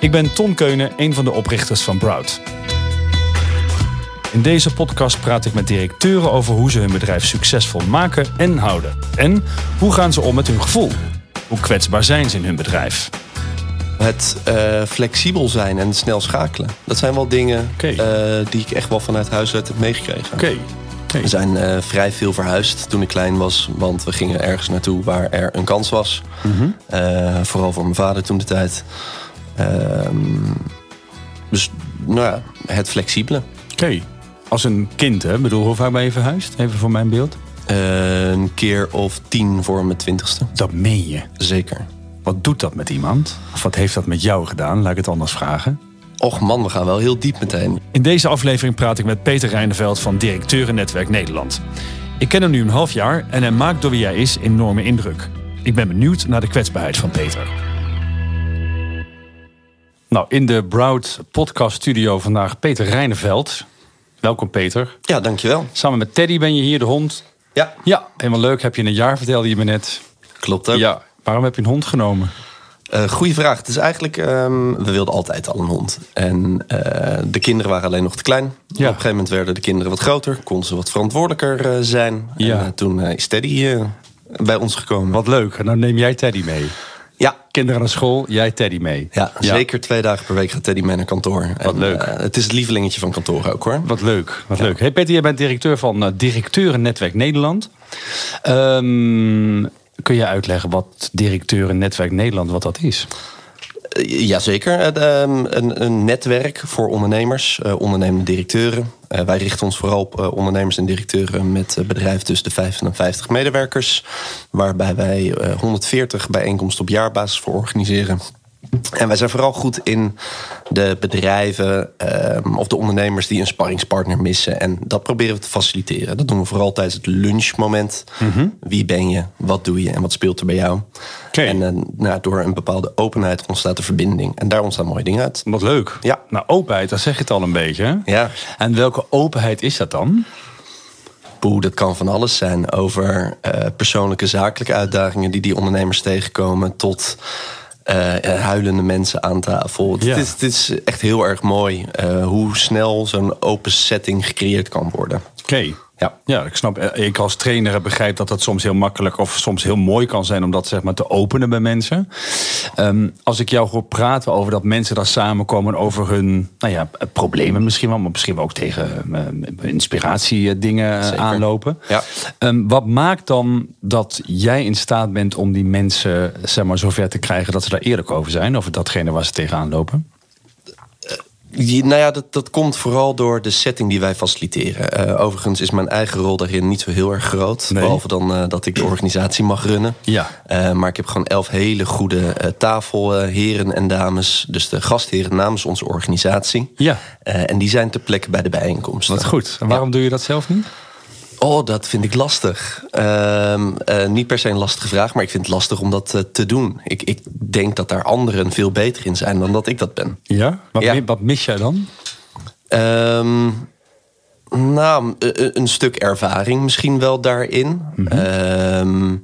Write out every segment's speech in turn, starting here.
Ik ben Ton Keunen, een van de oprichters van Brout. In deze podcast praat ik met directeuren over hoe ze hun bedrijf succesvol maken en houden. En hoe gaan ze om met hun gevoel? Hoe kwetsbaar zijn ze in hun bedrijf? Het uh, flexibel zijn en snel schakelen. Dat zijn wel dingen uh, die ik echt wel vanuit huis uit heb meegekregen. Oké. We zijn uh, vrij veel verhuisd toen ik klein was. Want we gingen ergens naartoe waar er een kans was. Mhm. vooral voor mijn vader toen de tijd. Ehm, dus nou ja, het flexibele. Oké. Als een kind, hè? Ik bedoel, hoe vaak ben je verhuisd? Even voor mijn beeld. een keer of tien voor mijn twintigste. Dat meen je? Zeker. Wat doet dat met iemand? Of wat heeft dat met jou gedaan? Laat ik het anders vragen. Och man, we gaan wel heel diep meteen. In deze aflevering praat ik met Peter Rijneveld van Directeurennetwerk Nederland. Ik ken hem nu een half jaar en hij maakt door wie hij is enorme indruk. Ik ben benieuwd naar de kwetsbaarheid van Peter. Nou, in de Broud podcast studio vandaag Peter Rijneveld. Welkom Peter. Ja, dankjewel. Samen met Teddy ben je hier, de hond. Ja. Ja, helemaal leuk. Heb je een jaar, vertelde je me net. Klopt ook. Ja, waarom heb je een hond genomen? Uh, goeie vraag. Het is eigenlijk, um, we wilden altijd al een hond. En uh, de kinderen waren alleen nog te klein. Ja. Op een gegeven moment werden de kinderen wat groter. Konden ze wat verantwoordelijker uh, zijn. Ja. En toen is Teddy bij ons gekomen. Wat leuk. En dan neem jij Teddy mee. Kinderen naar school, jij Teddy mee. Ja, zeker twee dagen per week gaat Teddy mee naar kantoor. Wat en, leuk. het is het lievelingetje van kantoor ook hoor. Wat leuk. Wat Ja. leuk. Hey Peter, jij bent directeur van Directeurennetwerk Nederland. Um, kun je uitleggen wat Directeurennetwerk Nederland, wat dat is? Uh, Jazeker. Um, een, een, netwerk voor ondernemers, uh, ondernemende directeuren. Wij richten ons vooral op ondernemers en directeuren met bedrijven tussen de 50 en 50 medewerkers. Waarbij wij 140 bijeenkomsten op jaarbasis voor organiseren. En wij zijn vooral goed in de bedrijven um, of de ondernemers die een sparringspartner missen. En dat proberen we te faciliteren. Dat doen we vooral tijdens het lunchmoment. Mhm. Wie ben je, wat doe je en wat speelt er bij jou? Okay. En uh, nou, door een bepaalde openheid ontstaat de verbinding. En daar ontstaan mooie dingen uit. Wat leuk. Ja. Nou, openheid, dat zeg je het al een beetje. Hè? Ja. En welke openheid is dat dan? Poeh, dat kan van alles zijn. Over uh, persoonlijke, zakelijke uitdagingen die die ondernemers tegenkomen. Tot uh, huilende mensen aan tafel. Ja. Het, is, het is echt heel erg mooi uh, hoe snel zo'n open setting gecreëerd kan worden. Oké. Okay. Ja. ja, ik snap. Ik als trainer begrijp dat dat soms heel makkelijk of soms heel mooi kan zijn om dat zeg maar te openen bij mensen. Um, als ik jou hoor praten over dat mensen daar samenkomen over hun nou ja, problemen misschien wel, maar misschien wel ook tegen uh, inspiratiedingen Zeker. aanlopen. Ja. Um, wat maakt dan dat jij in staat bent om die mensen zeg maar, zover te krijgen dat ze daar eerlijk over zijn, over datgene waar ze tegenaan lopen? Die, nou ja, dat, dat komt vooral door de setting die wij faciliteren. Uh, overigens is mijn eigen rol daarin niet zo heel erg groot. Nee. Behalve dan uh, dat ik de organisatie mag runnen. Ja. Uh, maar ik heb gewoon elf hele goede tafelheren en dames. Dus de gastheren namens onze organisatie. Ja. en die zijn ter plekke bij de bijeenkomst. Wat goed. En waarom ja. doe je dat zelf niet? Oh, dat vind ik lastig. Uh, uh, niet per se een lastige vraag, maar ik vind het lastig om dat uh, te doen. Ik, ik, denk dat daar anderen veel beter in zijn dan dat ik dat ben. Ja? Wat, ja. wat mis jij dan? Um, nou, een stuk ervaring misschien wel daarin. Mm -hmm. um,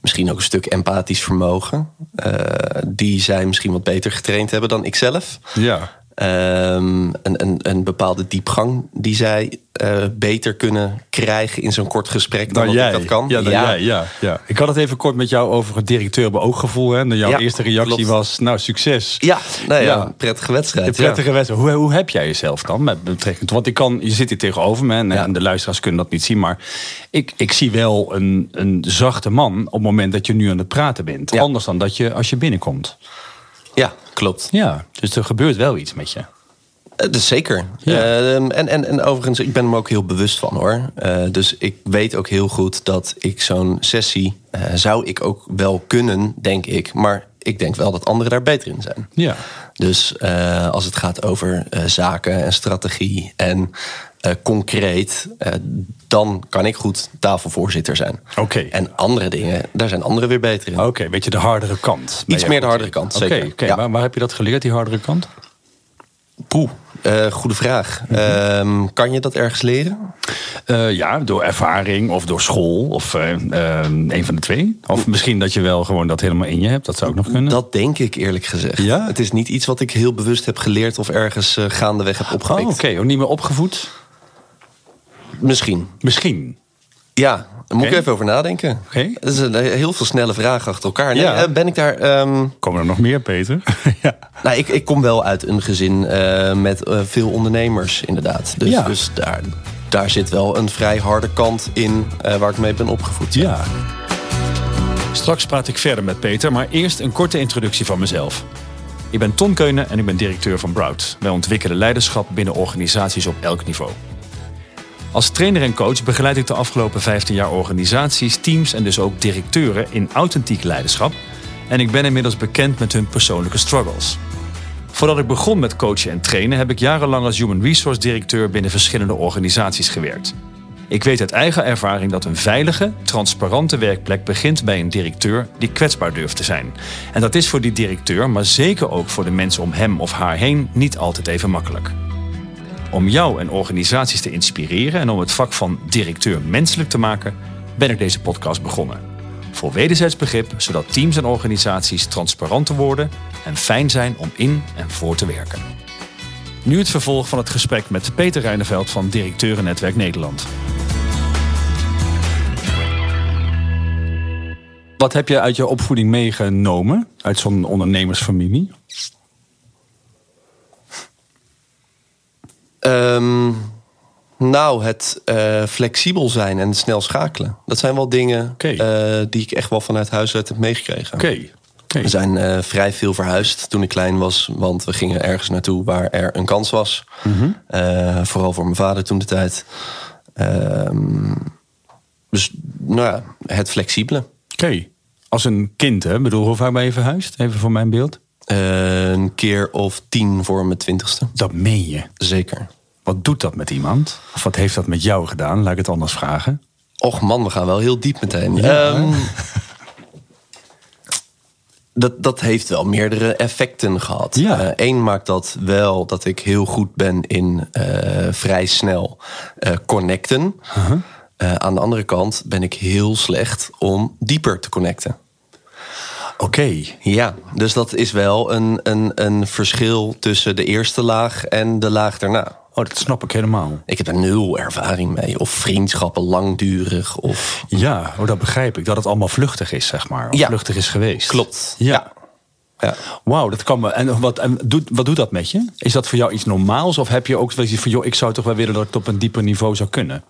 misschien ook een stuk empathisch vermogen. die zij misschien wat beter getraind hebben dan ikzelf. Ja. Um, een, een, een, bepaalde diepgang die zij uh, beter kunnen krijgen in zo'n kort gesprek dan, jij. ik dat kan. Ja, dan ja. Jij, ja, ja. Ik had het even kort met jou over het directeur ooggevoel. Hè? En jouw ja, eerste reactie klopt. was, nou, succes. Ja, nou ja, prettige wedstrijd. Een prettige wedstrijd. Hoe, hoe heb jij jezelf dan met betrekking tot... Want ik kan, je zit hier tegenover me en, en de luisteraars kunnen dat niet zien. Maar ik, ik zie wel een, een zachte man op het moment dat je nu aan het praten bent. Anders dan dat je als je binnenkomt. Klopt. Ja, dus er gebeurt wel iets met je. Uh, dus zeker. Ja. Uh, en, en, en overigens, ik ben me ook heel bewust van hoor. Uh, dus ik weet ook heel goed dat ik zo'n sessie uh, zou ik ook wel kunnen, denk ik. Maar ik denk wel dat anderen daar beter in zijn. Ja. Dus uh, als het gaat over uh, zaken en strategie en uh, concreet, dan kan ik goed tafelvoorzitter zijn. Oké. Okay. En andere dingen, daar zijn anderen weer beter in. Oké, okay, weet je de hardere kant. Iets meer de hardere kant, Oké, zeker. okay, ja. waar, waar heb je dat geleerd, die hardere kant? Poeh. Eh, goede vraag. Ehm, kan je dat ergens leren? Eh, ja, door ervaring of door school of eh, eh, een van de twee. Of misschien dat je wel gewoon dat helemaal in je hebt. Dat zou ook nog kunnen. Dat denk ik eerlijk gezegd. Ja? Het is niet iets wat ik heel bewust heb geleerd of ergens gaandeweg heb Oh, opgepikt. oké. Ook niet meer opgevoed? Misschien. Misschien. Ja, daar moet ik even over nadenken. Oké. Dat is een, heel veel snelle vragen achter elkaar. Nee, Ja. eh, ben ik daar... ehm, Komen er nog meer, Peter? ja. nou, ik, ik kom wel uit een gezin eh, met eh, veel ondernemers, inderdaad. Dus, Ja. dus daar, daar zit wel een vrij harde kant in eh, waar ik mee ben opgevoed. Ja. Straks praat ik verder met Peter, maar eerst een korte introductie van mezelf. Ik ben Ton Keunen en ik ben directeur van Brout. Wij ontwikkelen leiderschap binnen organisaties op elk niveau. Als trainer en coach begeleid ik de afgelopen 15 jaar organisaties, teams en dus ook directeuren in authentiek leiderschap. En ik ben inmiddels bekend met hun persoonlijke struggles. Voordat ik begon met coachen en trainen, heb ik jarenlang als human resource directeur binnen verschillende organisaties gewerkt. Ik weet uit eigen ervaring dat een veilige, transparante werkplek begint bij een directeur die kwetsbaar durft te zijn. En dat is voor die directeur, maar zeker ook voor de mensen om hem of haar heen, niet altijd even makkelijk. Om jou en organisaties te inspireren en om het vak van directeur menselijk te maken, ben ik deze podcast begonnen. Voor wederzijds begrip, zodat teams en organisaties transparanter worden en fijn zijn om in en voor te werken. Nu het vervolg van het gesprek met Peter Reineveld van Directeurennetwerk Nederland. Wat heb je uit je opvoeding meegenomen? Uit zo'n ondernemersfamilie? Ehm, nou, het eh, flexibel zijn en snel schakelen. Dat zijn wel dingen Oké. eh, die ik echt wel vanuit huis uit heb meegekregen. Oké. We zijn eh, vrij veel verhuisd toen ik klein was. Want we gingen ergens naartoe waar er een kans was. Eh, vooral voor mijn vader toen de tijd. Ehm, dus nou ja, het flexibele. Oké. Als een kind, hè? Ik bedoel, hoe vaak ben je verhuisd? Even voor mijn beeld. Eh, een keer of tien voor mijn twintigste. Dat meen je. Zeker. Wat doet dat met iemand? Of wat heeft dat met jou gedaan? Laat ik het anders vragen. Och man, we gaan wel heel diep meteen. Ja. Ehm, dat, dat heeft wel meerdere effecten gehad. Ja. Eén maakt dat wel dat ik heel goed ben in eh, vrij snel eh, connecten. Uh-huh. Eh, aan de andere kant ben ik heel slecht om dieper te connecten. Oké. Ja, dus dat is wel een, een, een verschil tussen de eerste laag en de laag daarna. Oh, dat snap ik helemaal. Ik heb er nul ervaring mee. Of vriendschappen langdurig. Of... Ja, oh, dat begrijp ik. Dat het allemaal vluchtig is, zeg maar. Of Ja. vluchtig is geweest. Klopt. Ja. Ja. Wauw, dat kan me. En, wat, en doet, wat doet dat met je? Is dat voor jou iets normaals? Of heb je ook zoiets van, joh, ik zou toch wel willen dat ik het op een dieper niveau zou kunnen?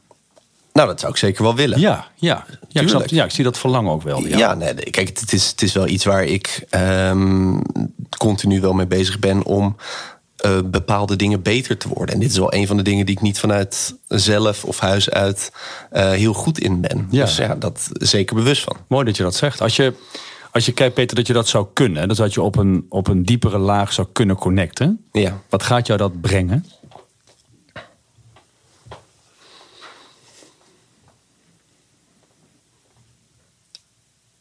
Nou, dat zou ik zeker wel willen. Ja, ja. Ja, ik, snap- ja, ik zie dat verlangen ook wel. Ja, nee, nee, kijk, het is, het is wel iets waar ik ehm, continu wel mee bezig ben om eh, bepaalde dingen beter te worden. En dit is wel een van de dingen die ik niet vanuit zelf of huis uit eh, heel goed in ben. Ja. Dus ja, dat zeker bewust van. Mooi dat je dat zegt. Als je, als je kijkt, Peter, dat je dat zou kunnen, dus dat je op een, op een diepere laag zou kunnen connecten, Ja. wat gaat jou dat brengen?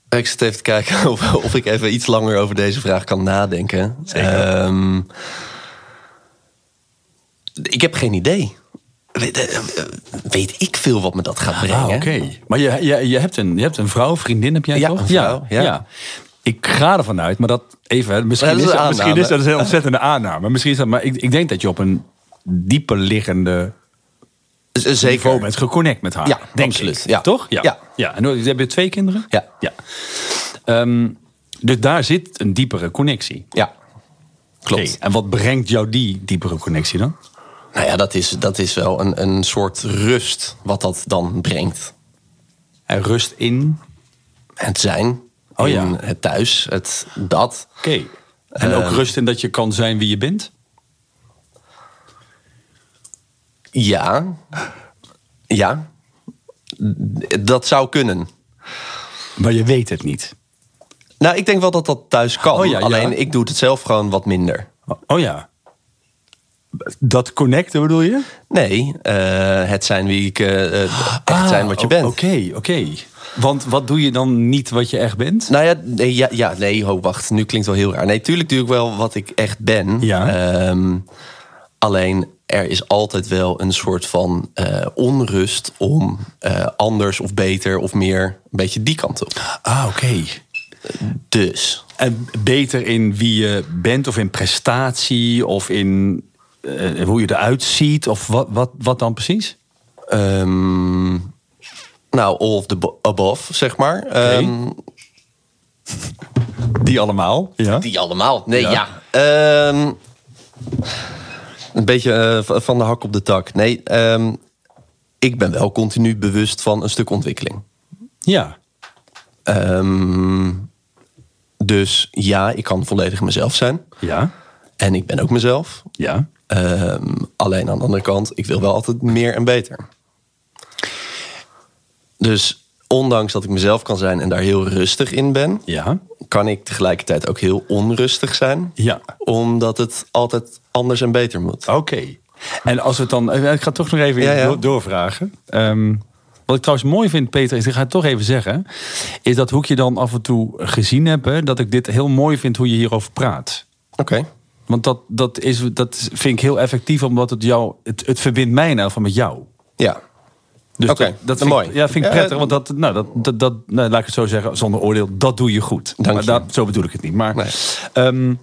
Ik zit even te kijken of, of ik even iets langer over deze vraag kan nadenken. Zeker. Ehm, ik heb geen idee. Weet, eh, weet ik veel wat me dat gaat brengen? Ah, oké. Maar je, je, je, hebt een, je hebt een vrouw, vriendin heb jij Ja, toch? een vrouw, ja. Ik ga ervan uit, maar dat even, misschien, Ja, dat is, misschien is dat een ontzettende aanname. Misschien is dat, maar ik, ik denk dat je op een dieper liggende Z- niveau Zeker. bent geconnect met haar. Ja, denk absoluut. ik. Ja. Toch? Ja. Ja. ja. En heb je twee kinderen? Ja. ja. Ehm, dus daar zit een diepere connectie. Ja, klopt. En wat brengt jou die diepere connectie dan? Nou ja, dat is, dat is wel een, een soort rust wat dat dan brengt. En rust in. Het zijn, Oh in ja. het thuis, het dat. Oké. En ook rust in dat je kan zijn wie je bent? Ja, ja, dat zou kunnen. Maar je weet het niet. Nou, ik denk wel dat dat thuis kan. Oh ja, ja. Alleen ik doe het zelf gewoon wat minder. Oh ja. Dat connecten bedoel je? Nee, eh, het zijn wie ik eh, echt zijn wat je bent. Ah, Oké, oké. Want wat doe je dan niet wat je echt bent? Nou ja, nee, ja, ja, nee, ho, wacht. Nu klinkt wel heel raar. Nee, tuurlijk doe ik wel wat ik echt ben. Ja. Ehm, Alleen er is altijd wel een soort van eh, onrust om eh, anders of beter of meer een beetje die kant op. Ah, oké. Dus. En beter in wie je bent of in prestatie of in eh, hoe je eruit ziet of wat, wat, wat dan precies? ehm, nou, all of the bo- above, zeg maar. Ehm, Die allemaal. Ja. die allemaal. Nee, Ja. ja. Ehm, een beetje eh, van de hak op de tak. Nee, ehm, ik ben wel continu bewust van een stuk ontwikkeling. Ja. Ehm, dus ja, ik kan volledig mezelf zijn. Ja. En ik ben ook mezelf. Ja. Ehm, alleen aan de andere kant, ik wil wel altijd meer en beter. Dus ondanks dat ik mezelf kan zijn en daar heel rustig in ben, Ja. kan ik tegelijkertijd ook heel onrustig zijn. Ja. Omdat het altijd anders en beter moet. Oké. En als we het dan. Ik ga toch nog even Ja, ja. door- doorvragen. Ehm, wat ik trouwens mooi vind, Peter, is, ik ga het toch even zeggen. Is dat hoe ik je dan af en toe gezien heb. Hè, dat ik dit heel mooi vind hoe je hierover praat. Oké. Want dat, dat, is, dat vind ik heel effectief, omdat het jou. Het, het verbindt mij in ieder geval met jou. Ja. Dus dat, dat vind mooi. Ik, ja, vind ik prettig. Want dat, nou, dat, dat, dat nou, laat ik het zo zeggen, zonder oordeel, dat doe je goed. Dank maar je. dat, zo bedoel ik het niet. Maar Nee. ehm,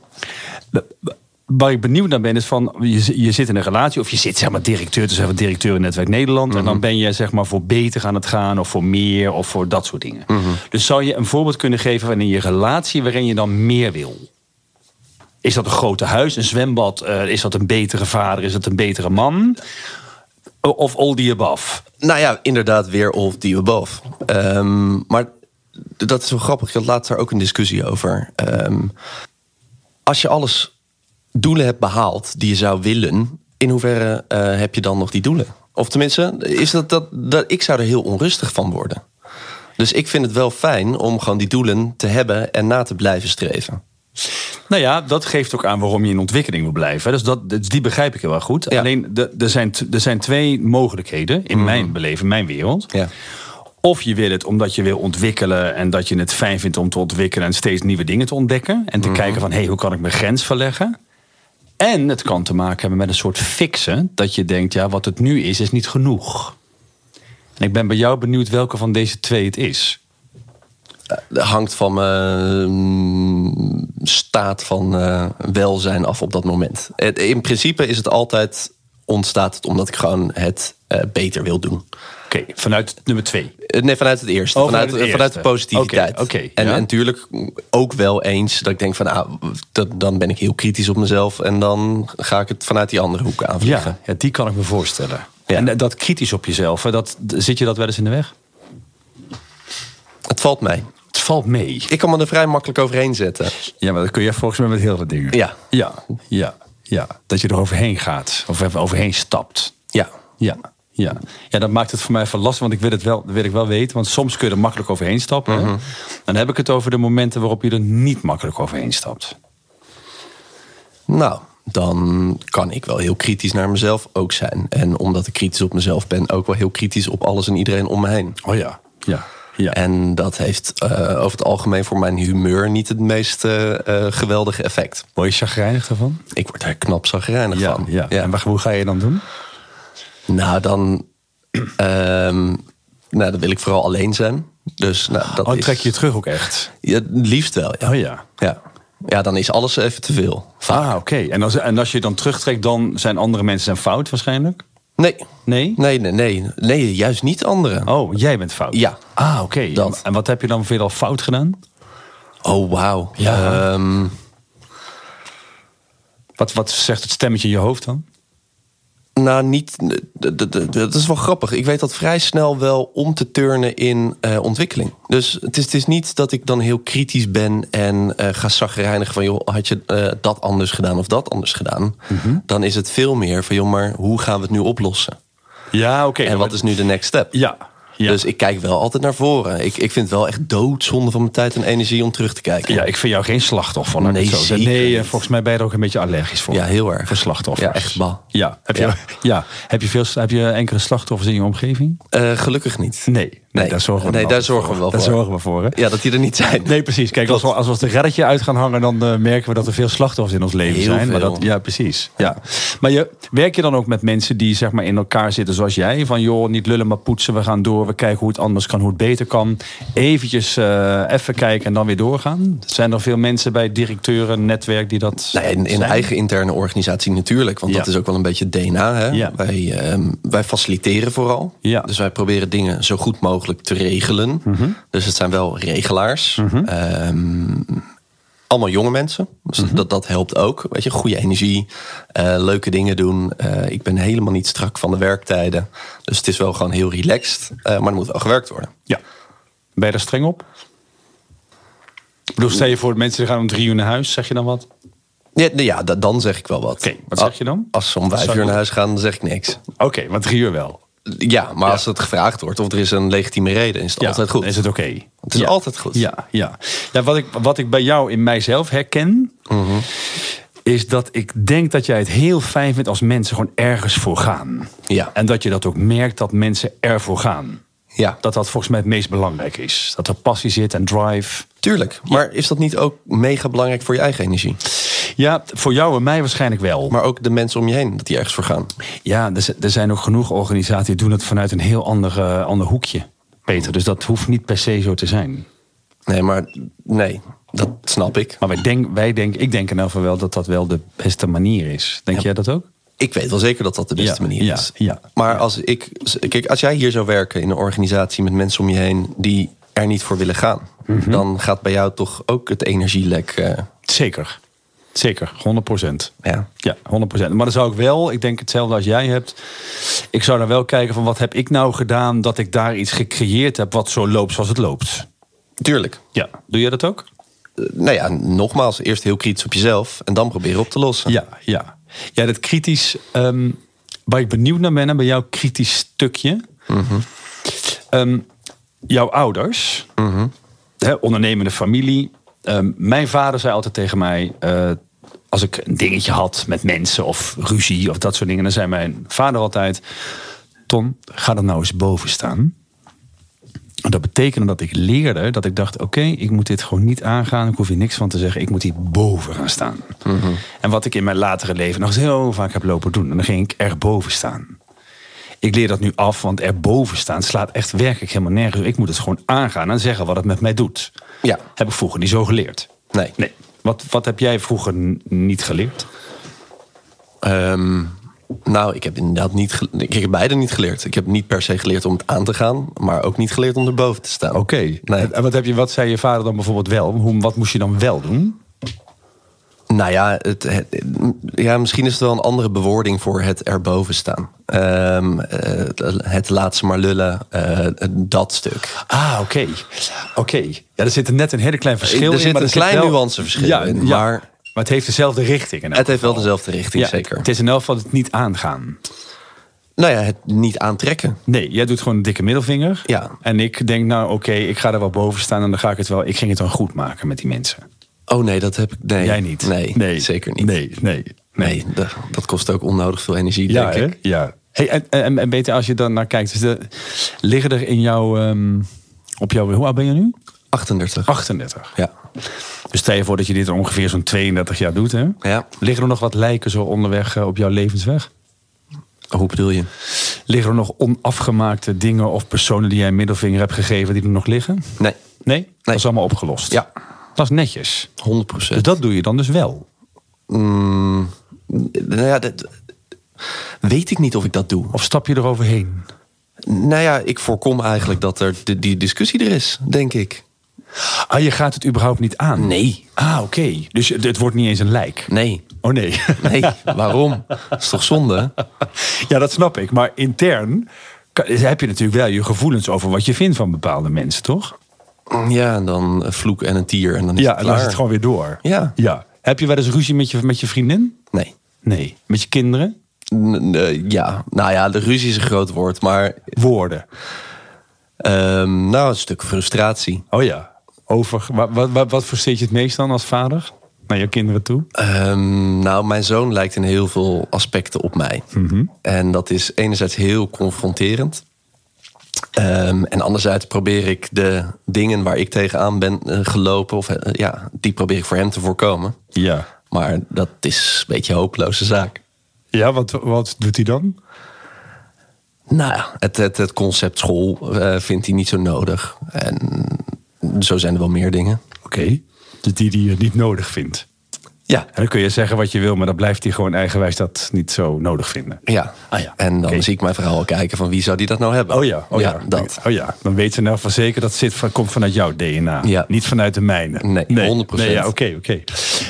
waar ik benieuwd naar ben, is van je, je zit in een relatie, of je zit zeg maar directeur te zijn van directeur in Netwerk Nederland. Mhm. En dan ben je zeg maar voor beter aan het gaan, of voor meer, of voor dat soort dingen. Mhm. Dus zou je een voorbeeld kunnen geven van in je relatie waarin je dan meer wil? Is dat een grote huis, een zwembad? eh, is dat een betere vader? Is dat een betere man? Of all the above? Nou ja, inderdaad, weer all the above. Ehm, maar dat is wel grappig. Ik had daar ook een discussie over. Ehm, als je alles doelen hebt behaald die je zou willen, in hoeverre eh, heb je dan nog die doelen? Of tenminste, is dat, dat, dat ik zou er heel onrustig van worden. Dus ik vind het wel fijn om gewoon die doelen te hebben en na te blijven streven. Nou ja, dat geeft ook aan waarom je in ontwikkeling wil blijven. Dus dat, dus die begrijp ik heel erg goed. Ja. Alleen, er zijn, er zijn twee mogelijkheden in mijn beleving, in mijn wereld. Ja. Of je wil het omdat je wil ontwikkelen en dat je het fijn vindt om te ontwikkelen en steeds nieuwe dingen te ontdekken. En te kijken van, hé, hey, hoe kan ik mijn grens verleggen? En het kan te maken hebben met een soort fixen. Dat je denkt, ja, wat het nu is, is niet genoeg. En ik ben bij jou benieuwd welke van deze twee het is. Dat hangt van mijn mm, staat van eh, welzijn af op dat moment. Het- In principe is het altijd ontstaat het omdat ik gewoon het eh, beter wil doen. Oké, vanuit nummer twee. Eh, Nee, vanuit het eerste. Oh, vanuit, vanuit het vanuit de positiviteit. Oké, en, ja. en natuurlijk ook wel eens dat ik denk van... Ah, dat, dan ben ik heel kritisch op mezelf... en dan ga ik het vanuit die andere hoek aanvliegen. Ja, ja, die kan ik me voorstellen. Ja. En dat kritisch op jezelf, dat, zit je dat wel eens in de weg? Het valt mij. Het valt mee. Ik kan me er vrij makkelijk overheen zetten. Ja, maar dat kun je volgens mij met heel veel dingen. Ja. Ja, ja, ja. Dat je er overheen gaat. Of even overheen stapt. Ja. Ja, ja. Ja, dat maakt het voor mij even lastig, want ik wil het wel, dat wil ik wel weten. Want soms kun je er makkelijk overheen stappen. hè. Dan heb ik het over de momenten waarop je er niet makkelijk overheen stapt. Nou, dan kan ik wel heel kritisch naar mezelf ook zijn. En omdat ik kritisch op mezelf ben... ook wel heel kritisch op alles en iedereen om me heen. Oh ja, ja, ja. En dat heeft eh, over het algemeen voor mijn humeur... niet het meest eh, geweldige effect. Word je chagrijnig daarvan? Ik word daar knap zagrijnig Ja, van. ja. En waar- hoe ga je dan doen? Nou, dan, ehm, nou, dan wil ik vooral alleen zijn. Dus nou, dat Oh, is, trek je je terug ook echt? Ja, liefst wel, ja. Oh ja. ja. Ja, dan is alles even te veel. Vaak. Ah, oké. En, als, en als je dan terugtrekt, dan zijn andere mensen zijn fout waarschijnlijk? Nee. Nee? Nee, nee, nee. Nee, juist niet anderen. Oh, jij bent fout? Ja. Ah, oké. Dat. En wat heb je dan veel al fout gedaan? Oh, wauw. Ja. Ehm, Wat, wat zegt het stemmetje in je hoofd dan? Nou, niet. Dat is wel grappig. Ik weet dat vrij snel wel om te turnen in eh, ontwikkeling. Dus het is, het is niet dat ik dan heel kritisch ben en eh ga zagrijnig van joh, had je eh, dat anders gedaan of dat anders gedaan? Mhm. Dan is het veel meer van joh, maar hoe gaan we het nu oplossen? Ja, oké. En wat is nu de next step? Ja. Ja. Dus ik kijk wel altijd naar voren. Ik, ik vind het wel echt doodzonde van mijn tijd en energie om terug te kijken. ja, ik vind jou geen slachtoffer. Nee, zo Nee, niet. volgens mij ben je er ook een beetje allergisch voor. Ja, heel erg. Voor slachtoffers. Ja, echt ba. Ja. Heb je, ja. Ja. Heb, je veel, heb je enkele slachtoffers in je omgeving? Eh, gelukkig niet. Nee. Nee, daar zorgen we, nee, dan daar altijd zorgen we voor. wel Daar zorgen we voor. Hè? Ja, dat die er niet zijn. Nee, precies. Kijk, als we, als we de reddetje uit gaan hangen, dan eh, merken we dat er veel slachtoffers in ons leven Heel zijn. Maar dat, ja, precies. Ja. Maar je, werk je dan ook met mensen die zeg maar, in elkaar zitten zoals jij? Van joh, niet lullen, maar poetsen. We gaan door. We kijken hoe het anders kan, hoe het beter kan. Eventjes eh, even kijken en dan weer doorgaan. Zijn er veel mensen bij directeuren, netwerk die dat. Nou, in, in eigen interne organisatie natuurlijk. Want Ja. dat is ook wel een beetje DNA. Hè? Ja. Wij, ehm, wij faciliteren vooral. Ja. Dus wij proberen dingen zo goed mogelijk te regelen. Mhm. Dus het zijn wel regelaars. Ehm, allemaal jonge mensen. Dus Mhm. dat, dat helpt ook. Weet je, goede energie, eh, leuke dingen doen. Eh, ik ben helemaal niet strak van de werktijden. Dus het is wel gewoon heel relaxed. eh, maar er moet wel gewerkt worden. Ja. Ben je daar streng op? Ik bedoel, stel je voor, mensen die gaan om drie uur naar huis, zeg je dan wat? Ja, ja da- dan zeg ik wel wat. Oké, wat zeg je dan? Als ze om vijf uur naar huis gaan, dan zeg ik niks. Oké, maar drie uur wel. Ja, maar als het gevraagd wordt of er is een legitieme reden, is het altijd goed. Is het oké. Het is Ja. altijd goed. Ja, ja. ja wat, ik, wat ik bij jou in mijzelf herken, Mhm. is dat ik denk dat jij het heel fijn vindt als mensen gewoon ergens voor gaan. Ja. En dat je dat ook merkt dat mensen ervoor gaan. Ja, Dat dat volgens mij het meest belangrijk is. Dat er passie zit en drive. tuurlijk. Maar is dat niet ook mega belangrijk voor je eigen energie? Ja, voor jou en mij waarschijnlijk wel. Maar ook de mensen om je heen, dat die ergens voor gaan. Ja, er, er zijn ook genoeg organisaties die doen het vanuit een heel ander, eh, ander hoekje. Peter, dus dat hoeft niet per se zo te zijn. Nee, maar nee, dat snap ik. Maar wij denk, wij denk, ik denk in elk geval wel dat dat wel de beste manier is. Denk jij dat ook? Ik weet wel zeker dat dat de beste Ja, manier ja, is. ja. maar als ik, kijk, als jij hier zou werken in een organisatie met mensen om je heen die er niet voor willen gaan, Mhm. dan gaat bij jou toch ook het energielek. eh, Zeker. Zeker, 100 procent. ja. Ja, 100 Maar dan zou ik wel, ik denk hetzelfde als jij hebt. Ik zou dan wel kijken van wat heb ik nou gedaan dat ik daar iets gecreëerd heb wat zo loopt zoals het loopt. Tuurlijk. Ja, doe jij dat ook? Eh, nou ja, nogmaals, eerst heel kritisch op jezelf en dan proberen op te lossen. Ja, ja. Ja, dat kritisch. ehm, waar ik benieuwd naar ben, bij jouw kritisch stukje. Ehm, jouw ouders, hè, ondernemende familie. Ehm, mijn vader zei altijd tegen mij. eh, als ik een dingetje had met mensen of ruzie of dat soort dingen, dan zei mijn vader altijd: Ton, ga er nou eens boven staan. Dat betekende dat ik leerde dat ik dacht: oké, ik moet dit gewoon niet aangaan. Ik hoef hier niks van te zeggen. Ik moet hier boven gaan staan. En wat ik in mijn latere leven nog eens heel vaak heb lopen doen. En dan ging ik erboven staan. Ik leer dat nu af, want erboven staan slaat echt werkelijk helemaal nergens. Ik moet het gewoon aangaan en zeggen wat het met mij doet. Ja. Heb ik vroeger niet zo geleerd. Nee. Nee. Wat, wat heb jij vroeger niet geleerd? Ehm, nou, ik heb inderdaad niet. Ik heb beide niet geleerd. Ik heb niet per se geleerd om het aan te gaan, maar ook niet geleerd om erboven te staan. Oké. Nee. En wat, heb je, wat zei je vader dan bijvoorbeeld wel? Hoe, wat moest je dan wel doen? Nou ja, het, het- ja, misschien is het wel een andere bewoording voor het erboven staan. Ehm, eh, het laat ze maar lullen, eh, dat stuk. Ah, oké. Oké. Ja, er zit er net een hele klein verschil in. Er zit maar een klein nuanceverschil ja, in, ja. Maar- het heeft dezelfde richting. Het heeft wel dezelfde richting, Ja, zeker. Het is in elk geval het niet aangaan. Nou ja, het niet aantrekken. Nee, jij doet gewoon een dikke middelvinger. Ja. En ik denk, nou oké, ik ga er wel boven staan en dan ga ik het wel. Ik ging het dan goed maken met die mensen. Oh nee, dat heb ik. Nee, Jij niet? Nee, zeker niet. Nee, nee, Nee, dat, dat kost ook onnodig veel energie, Ja, denk hè? ik. ja. Hey, en, en, en beter als je dan naar kijkt, dus de, liggen er in jouw, ehm, op jouw, hoe oud ben je nu? 38. 38. Ja. Dus stel je voor dat je dit ongeveer zo'n 32 jaar doet, hè? ja. Liggen er nog wat lijken zo onderweg eh, op jouw levensweg? Hoe bedoel je? Liggen er nog onafgemaakte dingen of personen die jij een middelvinger hebt gegeven die er nog liggen? Nee, Nee? Dat is allemaal opgelost. Ja. Dat is netjes. 100 procent. Dus dat doe je dan dus wel. Mm, nou ja, dat, weet ik niet of ik dat doe. Of stap je eroverheen? Nou ja, ik voorkom eigenlijk dat er die discussie er is, denk ik. Ah, je gaat het überhaupt niet aan? Nee. Ah, oké. Dus het wordt niet eens een lijk? Nee. Oh nee. Nee, waarom? Dat is toch zonde? ja, dat snap ik. Maar intern heb je natuurlijk wel je gevoelens over wat je vindt van bepaalde mensen, toch? Ja, en dan een vloek en een tier en dan is Ja, het en dan is klaar. het gewoon weer door. Ja. ja. Heb je wel eens ruzie met je, met je vriendin? Nee. Nee. Met je kinderen? N- n- ja, nou ja, de ruzie is een groot woord, maar Woorden. ehm, nou, een stuk frustratie. Oh ja. Over, wat, wat, wat, versteed je het meest dan als vader? Naar je kinderen toe? Ehm, nou, mijn zoon lijkt in heel veel aspecten op mij. En dat is enerzijds heel confronterend. Ehm, en anderzijds probeer ik de dingen waar ik tegenaan ben eh, gelopen, of eh, ja, die probeer ik voor hem te voorkomen. Ja. Maar dat is een beetje een hopeloze zaak. Ja, wat, wat doet hij dan? Nou het, het, het concept school eh, vindt hij niet zo nodig. En zo zijn er wel meer dingen. Oké. Dus die die je niet nodig vindt. Ja, En dan kun je zeggen wat je wil, maar dan blijft hij gewoon eigenwijs dat niet zo nodig vinden. ja. Ah ja, En dan zie ik mijn vrouw al kijken van wie zou die dat nou hebben. Oh ja, oh ja, dat. Oh ja, dan weet ze nou van zeker dat zit van, komt vanuit jouw DNA. Ja. Niet vanuit de mijne. Nee, 100%. Nee, ja, oké, oké.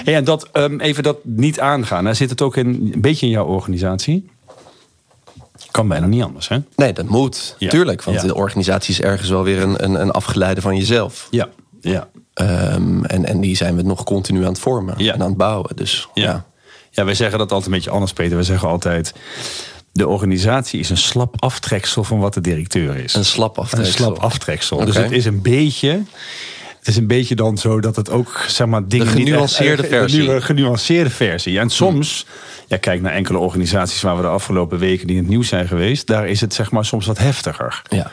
En dat, ehm, even dat niet aangaan. Hè, zit het ook in, een beetje in jouw organisatie? Kan bijna niet anders, hè? Nee, dat moet. Ja. Tuurlijk, want Ja. de organisatie is ergens wel weer een, een, een afgeleide van jezelf. Ja, ja. Ehm, en, en die zijn we nog continu aan het vormen Ja. en aan het bouwen. Dus Ja. ja. wij zeggen dat altijd een beetje anders, Peter. We zeggen altijd... de organisatie is een slap aftreksel van wat de directeur is. Een slap Een aftreksel. slap aftreksel. Dus het is een beetje... Het is een beetje dan zo dat het ook, zeg maar, dingen De niet echt- genuanceerde versie. De genuanceerde versie. En soms, ja, kijk naar enkele organisaties waar we de afgelopen weken die in het nieuws zijn geweest. Daar is het, zeg maar, soms wat heftiger. Ja.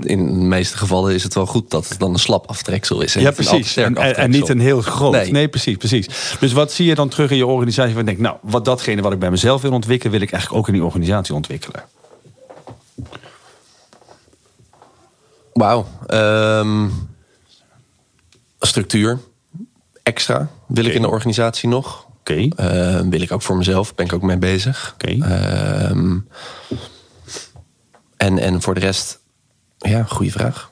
In de meeste gevallen is het wel goed dat het dan een slap aftreksel is. en Ja, precies. En, niet een heel groot. Nee. Nee. precies, precies. Dus wat zie je dan terug in je organisatie? Je denkt, nou, wat datgene wat ik bij mezelf wil ontwikkelen, wil ik eigenlijk ook in die organisatie ontwikkelen. Wauw. Ehm, structuur. Extra wil ik in de organisatie nog. Oké. Ehm, wil ik ook voor mezelf. Ben ik ook mee bezig. Oké. Ehm, en, en voor de rest, ja, goede vraag.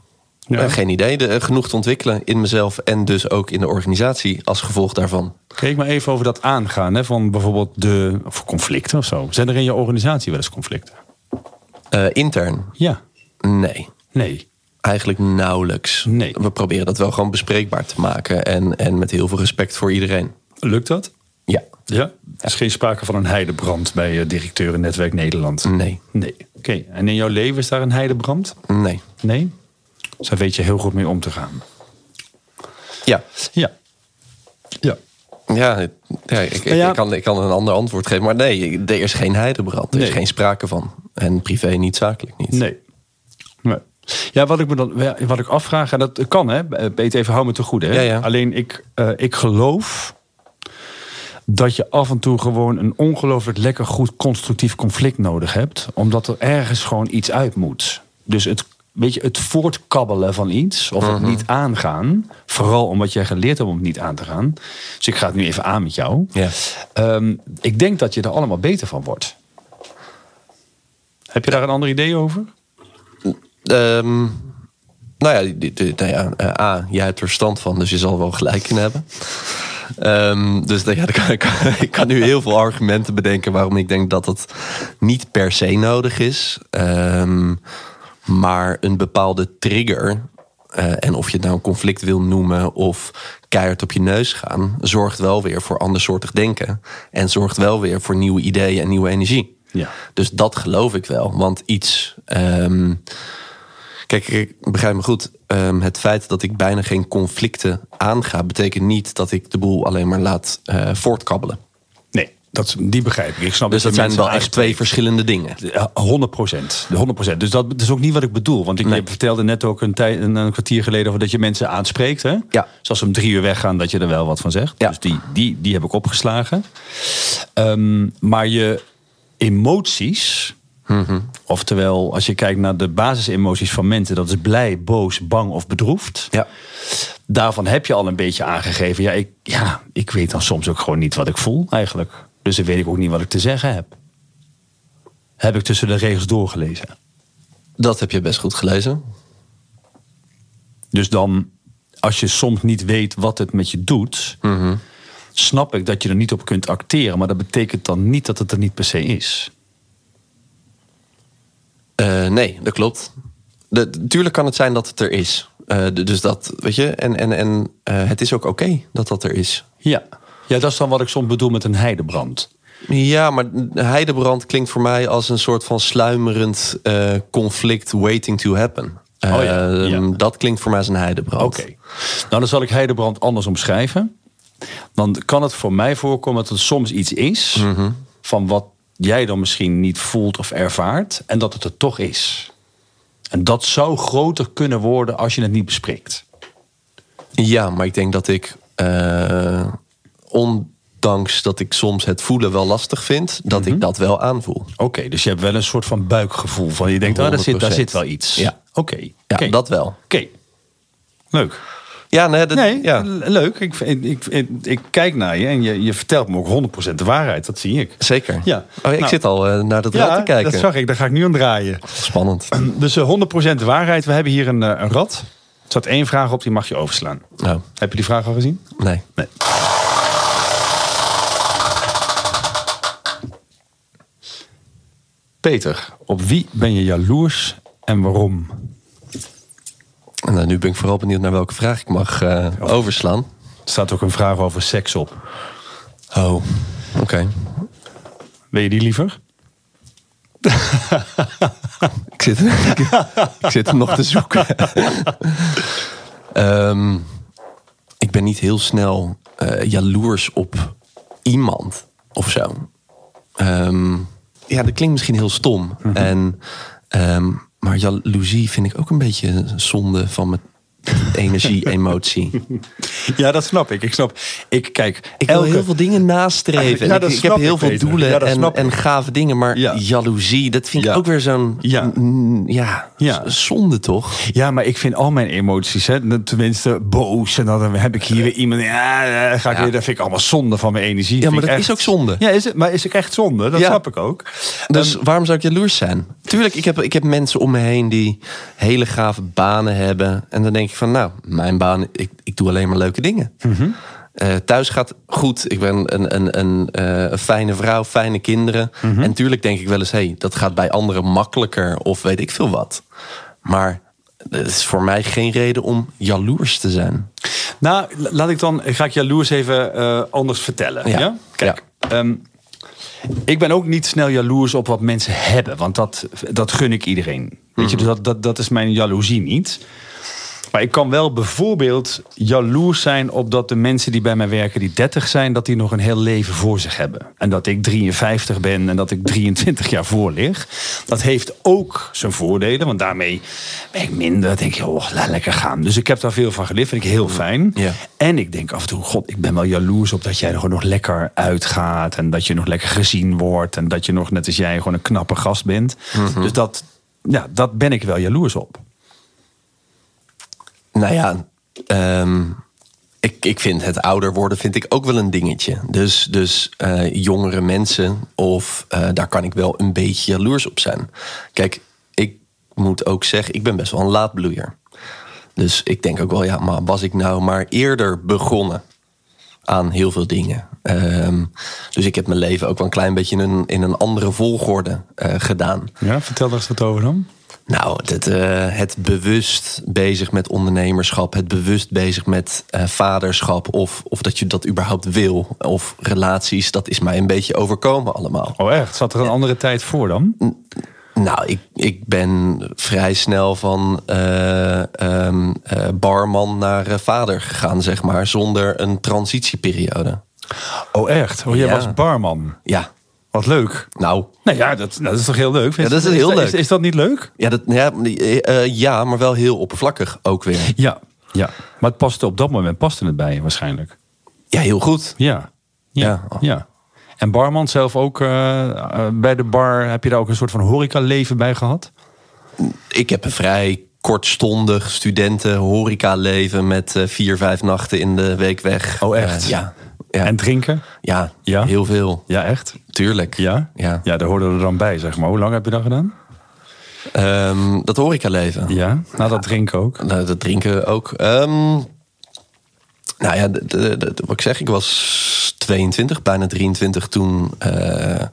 Ja. Eh, geen idee. De, eh, genoeg te ontwikkelen in mezelf en dus ook in de organisatie als gevolg daarvan. Kijk maar even over dat aangaan hè, van bijvoorbeeld de of conflicten of zo. Zijn er in je organisatie wel eens conflicten? Eh, intern? Ja. Nee. Nee. Eigenlijk nauwelijks. Nee. We proberen dat wel gewoon bespreekbaar te maken. En, en met heel veel respect voor iedereen. Lukt dat? Ja. Ja. Er is geen sprake van een heidebrand bij eh, directeuren Netwerk Nederland? Nee. Nee. Oké. En in jouw leven is daar een heidebrand? Nee. Nee? Dus daar weet je heel goed mee om te gaan. Ja. Ja. Ja. Ja, ja, ik, ik, ja. ik kan, ik kan een ander antwoord geven. Maar nee, er is geen heidebrand. Er Nee. is geen sprake van. En privé niet, zakelijk niet. Nee. Ja, wat ik me dan wat ik afvraag, en dat kan hè, Peter, even hou me te goed hè. Ja, ja. Alleen ik, eh, ik geloof dat je af en toe gewoon een ongelooflijk lekker goed constructief conflict nodig hebt, omdat er ergens gewoon iets uit moet. Dus het, weet je, het voortkabbelen van iets of het niet aangaan, vooral omdat jij geleerd hebt om het niet aan te gaan. Dus ik ga het nu even aan met jou. Ja. Ehm, ik denk dat je er allemaal beter van wordt. Heb je daar een ander idee over? Ehm, nou ja, die- die- nou ja eh, A, jij hebt er verstand van, dus je zal wel gelijk in hebben. Ehm, dus ja, dan kan, ik, ik kan nu heel veel argumenten bedenken waarom ik denk dat het niet per se nodig is. Ehm, maar een bepaalde trigger, eh, en of je het nou een conflict wil noemen of keihard op je neus gaan, zorgt wel weer voor andersoortig denken. En zorgt wel weer voor nieuwe ideeën en nieuwe energie. Ja. Dus dat geloof ik wel. Want iets. Kijk, ik begrijp me goed. ehm, het feit dat ik bijna geen conflicten aanga, betekent niet dat ik de boel alleen maar laat eh, voortkabbelen. Nee, dat, die begrijp ik. Ik snap Dus dat zijn wel echt twee verschillende dingen. Ja, 100 procent. 100 Dus dat, dat is ook niet wat ik bedoel. Want ik Nee. vertelde net ook een, tijd, een, een kwartier geleden over dat je mensen aanspreekt. Hè? Ja. Dus als ze om drie uur weggaan, dat je er wel wat van zegt. Ja. Dus die, die, die heb ik opgeslagen. Ehm, maar je emoties. Mhm. Oftewel, als je kijkt naar de basisemoties van mensen, dat is blij, boos, bang of bedroefd. Ja. Daarvan heb je al een beetje aangegeven. Ja ik, ja, ik weet dan soms ook gewoon niet wat ik voel eigenlijk. Dus dan weet ik ook niet wat ik te zeggen heb. Heb ik tussen de regels doorgelezen. Dat heb je best goed gelezen. Dus dan, als je soms niet weet wat het met je doet, Mhm. snap ik dat je er niet op kunt acteren. Maar dat betekent dan niet dat het er niet per se is. Eh, nee, dat klopt. De, tuurlijk kan het zijn dat het er is. Eh, dus dat, weet je, en, en, en eh, het is ook oké dat dat er is. Ja. ja, dat is dan wat ik soms bedoel met een heidebrand. Ja, maar heidebrand klinkt voor mij als een soort van sluimerend conflict waiting to happen. Oh ja, Eh, ja. Dat klinkt voor mij als een heidebrand. Oké. Nou, dan zal ik heidebrand anders omschrijven. Dan kan het voor mij voorkomen dat het soms iets is Mhm. van wat jij dan misschien niet voelt of ervaart en dat het er toch is. En dat zou groter kunnen worden als je het niet bespreekt. Ja, maar ik denk dat ik, eh, ondanks dat ik soms het voelen wel lastig vind, dat Mhm. ik dat wel aanvoel. Oké, dus je hebt wel een soort van buikgevoel van je denkt, oh, daar, zit, daar 100%. zit wel iets. Ja. Oké. Ja, dat wel. Oké. Leuk. Ja, nee, dat, Nee, ja, leuk. Ik, ik, ik, kijk naar je en je, je vertelt me ook 100% de waarheid. Dat zie ik. zeker. Ja. Oh, ik Nou. zit al eh, naar dat rad te kijken. dat zag ik. Daar ga ik nu aan draaien. Spannend. Dus eh, 100% waarheid. We hebben hier een, eh, een rad. Er staat één vraag op, die mag je overslaan. Oh, Heb je die vraag al gezien? nee. Nee. Peter, op wie ben je jaloers en waarom? Nou, nu ben ik vooral benieuwd naar welke vraag ik mag eh, overslaan. Er staat ook een vraag over seks op. Oh, oké. Wil je die liever? Ik zit, ik, ik zit hem nog te zoeken. Ehm, ik ben niet heel snel eh, jaloers op iemand of zo. Ehm, ja, dat klinkt misschien heel stom. en, ehm, maar jaloezie vind ik ook een beetje zonde van mijn energie, emotie. Ja, dat snap ik. Ik snap. Ik kijk. Ik elke, wil heel veel dingen nastreven. Ja, ik, ik heb heel ik, veel doelen Ja, en, en ik. gave dingen. Maar Ja. jaloezie, dat vind ik ook weer zo'n Ja. ja, Ja. zonde toch? Ja, maar ik vind al mijn emoties, hè, tenminste boos. En dan heb ik hier weer iemand. Ja, ga ik Ja. weer. Dat vind ik allemaal zonde van mijn energie. Ja, maar ik dat echt- is ook zonde. Ja, is het, maar is het echt zonde? Dat snap ik ook. Dus waarom zou ik jaloers zijn? Tuurlijk, ik heb, ik heb mensen om me heen die hele gave banen hebben. En dan denk ik van, nou, mijn baan, ik, ik doe alleen maar leuke dingen. Mhm. Eh, thuis gaat goed. Ik ben een, een, een, eh, een fijne vrouw, fijne kinderen. Mhm. En tuurlijk denk ik wel eens, hey, dat gaat bij anderen makkelijker of weet ik veel wat. Maar het is voor mij geen reden om jaloers te zijn. Nou, la- laat ik dan. Ga ik jaloers even eh, anders vertellen. Ja. Ja. Kijk. ehm, ik ben ook niet snel jaloers op wat mensen hebben, want dat, dat gun ik iedereen. Weet je, dus dat, dat, dat is mijn jaloezie niet. Maar ik kan wel bijvoorbeeld jaloers zijn op dat de mensen die bij mij werken, die 30 zijn, dat die nog een heel leven voor zich hebben. En dat ik 53 ben en dat ik 23 jaar voor lig. Dat heeft ook zijn voordelen, want daarmee ben ik minder. denk je, oh, laat lekker gaan. Dus ik heb daar veel van geleerd, vind ik heel fijn. Ja. En ik denk af en toe, god, ik ben wel jaloers op dat jij er gewoon nog lekker uitgaat. En dat je nog lekker gezien wordt. En dat je nog, net als jij, gewoon een knappe gast bent. Dus dat, ja, dat ben ik wel jaloers op. Nou ja, ehm, ik, ik vind het ouder worden vind ik ook wel een dingetje. Dus, dus eh, jongere mensen, of eh, daar kan ik wel een beetje jaloers op zijn. Kijk, ik moet ook zeggen, ik ben best wel een laatbloeier. Dus ik denk ook wel, ja, maar was ik nou maar eerder begonnen aan heel veel dingen. Ehm, dus ik heb mijn leven ook wel een klein beetje in een, in een andere volgorde eh, gedaan. Ja, vertel daar eens wat over dan. Nou, het, eh, het bewust bezig met ondernemerschap, het bewust bezig met eh, vaderschap, of, of dat je dat überhaupt wil, of relaties, dat is mij een beetje overkomen allemaal. Oh echt? Zat er een andere tijd voor dan? Nou, ik, ik ben vrij snel van eh, ehm, eh, barman naar vader gegaan, zeg maar, zonder een transitieperiode. Oh echt? Oh, jij Ja. was barman. Ja, Wat leuk. nou, Nou ja, dat, dat is toch heel leuk? Ja, dat is heel Is, leuk. is dat niet leuk? ja, dat, ja, eh, ja, maar wel heel oppervlakkig ook weer. Ja. ja. Maar het paste op dat moment paste het bij je waarschijnlijk. Ja, heel goed. Ja. Ja. Ja. ja. En barman zelf ook eh, bij de bar, heb je daar ook een soort van horecaleven bij gehad? Ik heb een vrij kortstondig studenten horeca leven met vier, vijf nachten in de week weg. Oh, echt? Ja. Ja. En drinken? ja, Ja? heel veel. Ja, echt? Tuurlijk. Ja? Ja. Ja, daar hoorden we er dan bij, zeg maar. Hoe lang heb je dat gedaan? Ehm, dat horeca leven. Ja. Nou, dat drinken ook. Nou, dat drinken ook. Ehm, nou ja, de, de- de- wat ik zeg, ik was 22, bijna 23 toen eh,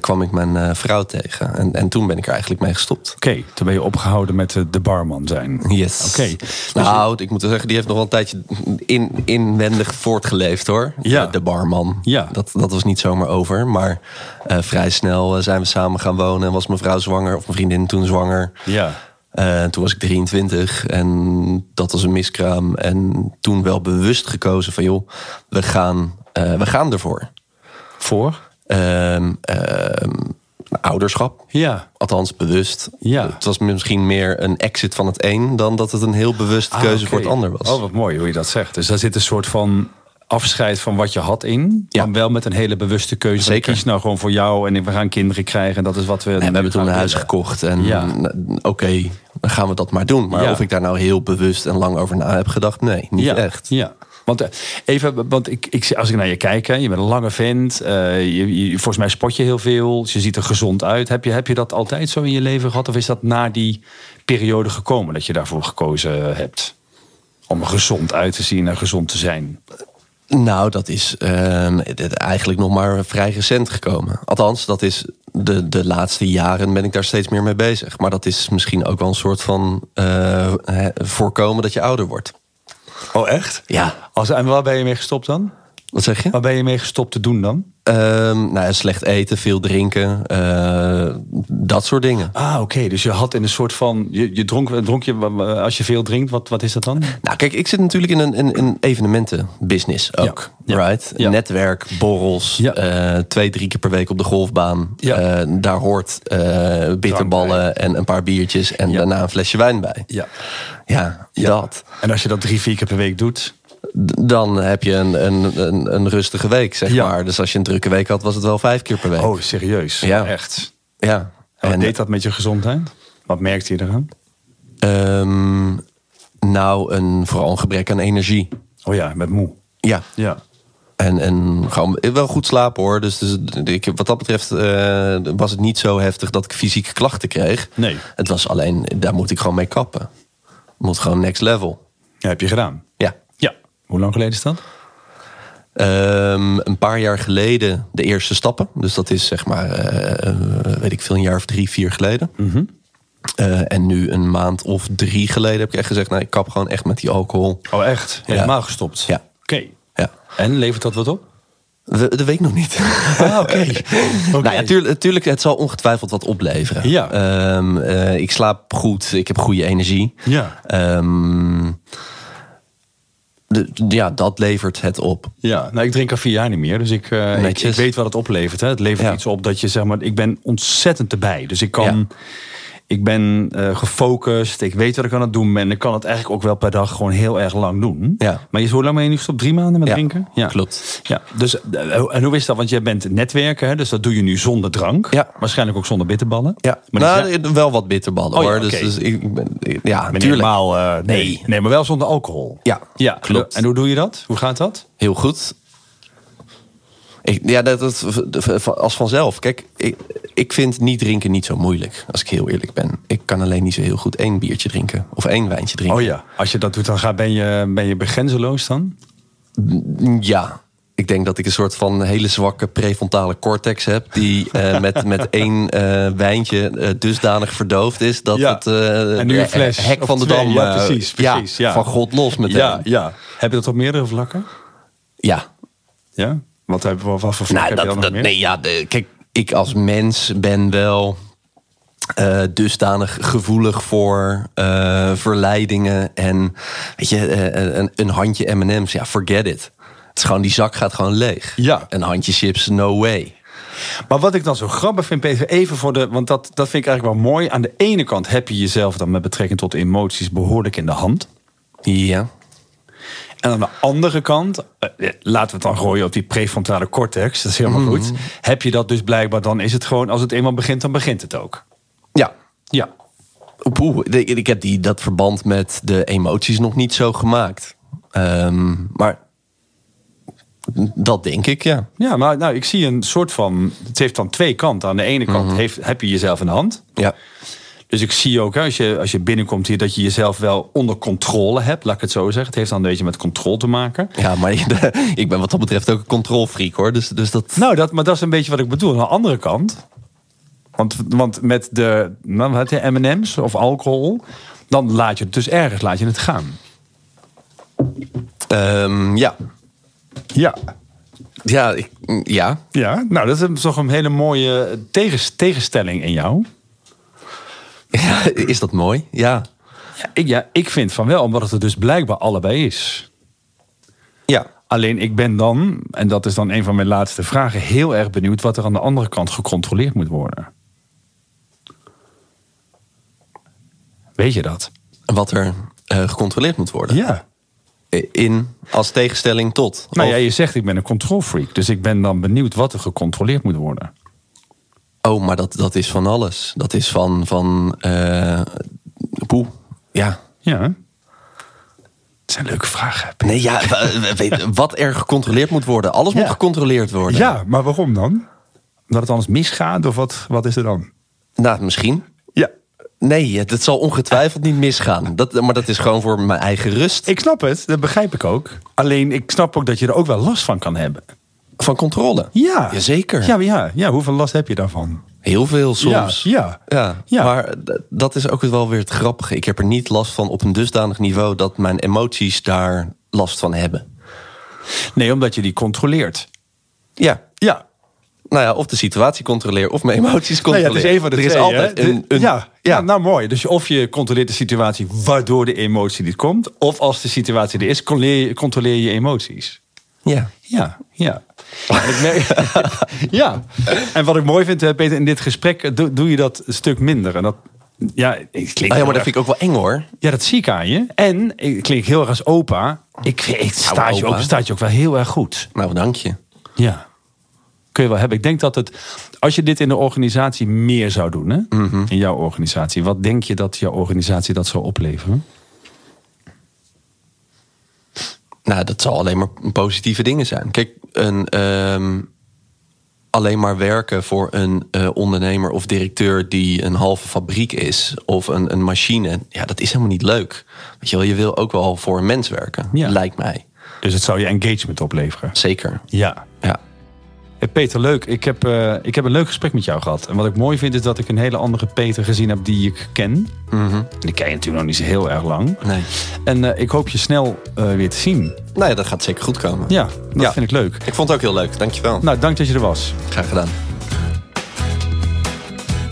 kwam ik mijn eh, vrouw tegen. En, en toen ben ik er eigenlijk mee gestopt. Oké, toen ben je opgehouden met de, de barman zijn. Yes. Oké. Nou, ik moet zeggen, die heeft nog wel een tijdje in, inwendig voortgeleefd hoor. Ja. De barman. Ja. Dat, dat was niet zomaar over. Maar eh, vrij snel eh, zijn we samen gaan wonen. En was mijn vrouw zwanger, of mijn vriendin toen zwanger. Ja. Eh, toen was ik 23 en dat was een miskraam. En toen wel bewust gekozen van joh, we gaan, eh, we gaan ervoor. Voor? Ehm, ehm, ouderschap. Ja. Althans, bewust. Ja. Het was misschien meer een exit van het een... dan dat het een heel bewuste Ah, keuze voor het ander was. Oh, wat mooi hoe je dat zegt. Dus daar zit een soort van afscheid van wat je had in. Ja. Maar wel met een hele bewuste keuze. Zeker. Ik kies nou gewoon voor jou en we gaan kinderen krijgen. En dat is wat we. En we hebben toen een huis willen. gekocht. En Ja. n- oké, dan gaan we dat maar doen. Maar Ja. of ik daar nou heel bewust en lang over na heb gedacht... nee, niet echt. Ja. Want eh, even, want ik, ik, als ik naar je kijk, je bent een lange vent. eh, je, je- volgens mij sport je heel veel. Je ziet er gezond uit. Heb je, heb je dat altijd zo in je leven gehad? Of is dat na die periode gekomen dat je daarvoor gekozen hebt? Om gezond uit te zien en gezond te zijn. Nou, dat is het- eigenlijk nog maar vrij recent gekomen. Althans, dat is de, de laatste jaren ben ik daar steeds meer mee bezig. Maar dat is misschien ook wel een soort van eh, voorkomen dat je ouder wordt. Oh, echt? Ja. Als, en waar ben je mee gestopt dan? Wat zeg je? Waar ben je mee gestopt te doen dan? Ehm, nou, slecht eten, veel drinken, eh, dat soort dingen. Ah, oké. Dus je had in een soort van. Je, je dronk, dronk je als je veel drinkt, wat, wat is dat dan? Nou, kijk, ik zit natuurlijk in een, in, een evenementenbusiness ook. Ja. Right? Ja. Netwerk, borrels, Ja. eh, twee, drie keer per week op de golfbaan. Ja. Eh, daar hoort bitterballen en een paar biertjes en daarna een flesje wijn bij. Ja. Ja, dat. En als je dat drie, vier keer per week doet. Dan heb je een, een, een, een rustige week, zeg Ja. maar. Dus als je een drukke week had, was het wel vijf keer per week. Oh, serieus? Ja. Echt? Ja. En deed dat met je gezondheid? Wat merkte je eraan? ehm, nou, een, vooral een gebrek aan energie. Oh ja, met moe. Ja. Ja. En, en gewoon wel goed slapen hoor. Dus, dus ik, wat dat betreft eh, was het niet zo heftig dat ik fysieke klachten kreeg. Nee. Het was alleen, daar moet ik gewoon mee kappen. Moet gewoon next level. Ja, heb je gedaan? Hoe lang geleden is dat? Ehm, een paar jaar geleden de eerste stappen. Dus dat is zeg maar, eh, eh, weet ik veel, een jaar of drie, vier geleden. Mhm. Eh, en nu een maand of drie geleden heb ik echt gezegd... nou, ik kap gewoon echt met die alcohol. Oh, echt? Ja. Helemaal gestopt? Ja. Oké. Ja. En levert dat wat op? We- Dat weet ik nog niet. Ah, oké. Oké. Nou ja, tuurlijk, tuurlijk, het zal ongetwijfeld wat opleveren. Ja. Ehm, eh, ik slaap goed, ik heb goede energie. Ja. Ehm, de- ja, dat levert het op. Ja, nou, ik drink al vier jaar niet meer. Dus ik, eh, ik, ik weet wat het oplevert. Hè. Het levert Ja. iets op dat je, zeg maar, ik ben ontzettend erbij. Dus ik kan, ik ben eh, gefocust. Ik weet wat ik aan het doen ben. Ik kan het eigenlijk ook wel per dag gewoon heel erg lang doen. Ja. Maar je, hoe lang ben je nu gestopt? Drie maanden met Ja, drinken? klopt. Ja, dus, eh, en hoe is dat? Want jij bent netwerken, hè? dus dat doe je nu zonder drank. Ja. Waarschijnlijk ook zonder bitterballen. Ja, Maar nou, wel wat bitterballen Oh ja, hoor. Dus, dus ik ben, ja, ben natuurlijk. helemaal, eh, nee. Nee. nee, maar wel zonder alcohol. Ja, ja klopt. En hoe doe je dat? Hoe gaat dat? Heel goed. Ik, ja, dat, dat, als vanzelf. Kijk, ik, ik vind niet drinken niet zo moeilijk, als ik heel eerlijk ben. Ik kan alleen niet zo heel goed één biertje drinken of één wijntje drinken. Oh ja, als je dat doet, dan ga, ben, je, ben je begrenzeloos dan? Ja, ik denk dat ik een soort van hele zwakke prefrontale cortex heb... die eh, met, met één eh, wijntje eh, dusdanig verdoofd is... dat Ja. het En nu een fles hek van de twee. dam... Ja, precies, precies, ja. van God los meteen. Ja, ja. Heb je dat op meerdere vlakken? Ja. Ja? Wat, heb, wat voor Nou, dat, dat, meer? nee, ja, de, kijk, ik als mens ben wel eh, dusdanig gevoelig voor eh, verleidingen en weet je, eh, een, een handje M&M's, ja, forget it. Het is gewoon, die zak gaat gewoon leeg. Ja. Een handje chips, no way. Maar wat ik dan zo grappig vind, Peter, even voor de. Want dat, dat vind ik eigenlijk wel mooi. Aan de ene kant heb je jezelf dan met betrekking tot emoties behoorlijk in de hand. Ja. En aan de andere kant, eh, laten we het dan gooien op die prefrontale cortex, dat is helemaal goed. Heb je dat dus blijkbaar, dan is het gewoon, als het eenmaal begint, dan begint het ook. Ja. Ja. Poeh, ik, ik heb die, dat verband met de emoties nog niet zo gemaakt. Ehm, maar dat denk ik, ja. Ja, maar nou, ik zie een soort van. Het heeft dan twee kanten. Aan de ene kant Mhm. heeft, heb je jezelf in de hand. Ja. Dus ik zie ook, als je, als je binnenkomt hier, dat je jezelf wel onder controle hebt. Laat ik het zo zeggen. Het heeft dan een beetje met controle te maken. Ja, maar ik ben wat dat betreft ook een controlfreak hoor. Dus, dus dat. Nou, dat, maar dat is een beetje wat ik bedoel. Aan de andere kant. Want, want met de nou, M&M's of alcohol. Dan laat je het dus ergens laat je het gaan. Ehm, ja. Ja. Ja, ik, ja. Ja, nou, dat is toch een hele mooie tegens, tegenstelling in jou. Ja, is dat mooi? Ja. Ja ik, ja, ik vind van wel, omdat het er dus blijkbaar allebei is. Ja. Alleen ik ben dan, en dat is dan een van mijn laatste vragen, heel erg benieuwd wat er aan de andere kant gecontroleerd moet worden. Weet je dat? Wat er eh, gecontroleerd moet worden? Ja. In als tegenstelling tot. Nou ja, je zegt ik ben een control freak, dus ik ben dan benieuwd wat er gecontroleerd moet worden. Oh, maar dat, dat is van alles. Dat is van. van poeh. Ja. Ja. Het zijn leuke vragen. Nee, ja. weet- wat er gecontroleerd moet worden. Alles Ja. moet gecontroleerd worden. Ja, maar waarom dan? Omdat het anders misgaat of wat, wat is er dan? Nou, misschien. Ja. Nee, het het zal ongetwijfeld niet misgaan. Dat, maar dat is gewoon voor mijn eigen rust. Ik snap het, dat begrijp ik ook. Alleen ik snap ook dat je er ook wel last van kan hebben. Van controle. Ja. Jazeker. Ja, ja, ja, hoeveel last heb je daarvan? Heel veel soms. Ja, ja. Ja, Ja. maar dat is ook wel weer het grappige. Ik heb er niet last van op een dusdanig niveau dat mijn emoties daar last van hebben. Nee, omdat je die controleert. Ja, Ja. nou ja, of de situatie controleer of mijn emoties Nou ja, controleer. het is van de er is twee, altijd een, ja. ja. nou mooi. Dus of je controleert de situatie waardoor de emotie niet komt. Of als de situatie er is, controleer je, controleer je emoties. Ja. Ja, ja. Ja. En wat ik mooi vind, eh, Peter, in dit gesprek eh, doe, doe je dat een stuk minder. En dat, ja, ik klink Ah, ja, heel maar dat erg- vind ik ook wel eng hoor. ja, dat zie ik aan je. En ik klink heel erg als opa. Ik, ik staat, je ook, staat je ook wel heel erg goed. Nou, dank je. Ja. Kun je wel hebben. Ik denk dat het, als je dit in de organisatie meer zou doen, hè? in jouw organisatie, wat denk je dat jouw organisatie dat zou opleveren? Nou, dat zal alleen maar positieve dingen zijn. Kijk, een, ehm, alleen maar werken voor een eh, ondernemer of directeur die een halve fabriek is of een, een machine, ja, dat is helemaal niet leuk. Weet je wel, je wil ook wel voor een mens werken, Ja. lijkt mij. Dus het zou je engagement opleveren. Zeker. Ja. Hey, Peter, leuk. Ik heb, eh, ik heb een leuk gesprek met jou gehad. En wat ik mooi vind is dat ik een hele andere Peter gezien heb die ik ken. Mhm. En die ken je natuurlijk nog niet zo heel erg lang. Nee. En eh, ik hoop je snel eh, weer te zien. Nou ja, dat gaat zeker goed komen. Ja, dat Ja. vind ik leuk. Ik vond het ook heel leuk. Dankjewel. Nou, dank dat je er was. Graag gedaan.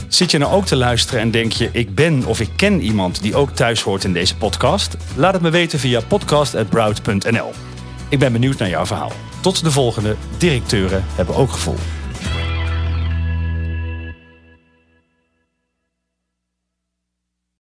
Zit je nou ook te luisteren en denk je, ik ben of ik ken iemand die ook thuis hoort in deze podcast? Laat het me weten via podcast.broud.nl. Ik ben benieuwd naar jouw verhaal. Tot de volgende. Directeuren hebben ook gevoel.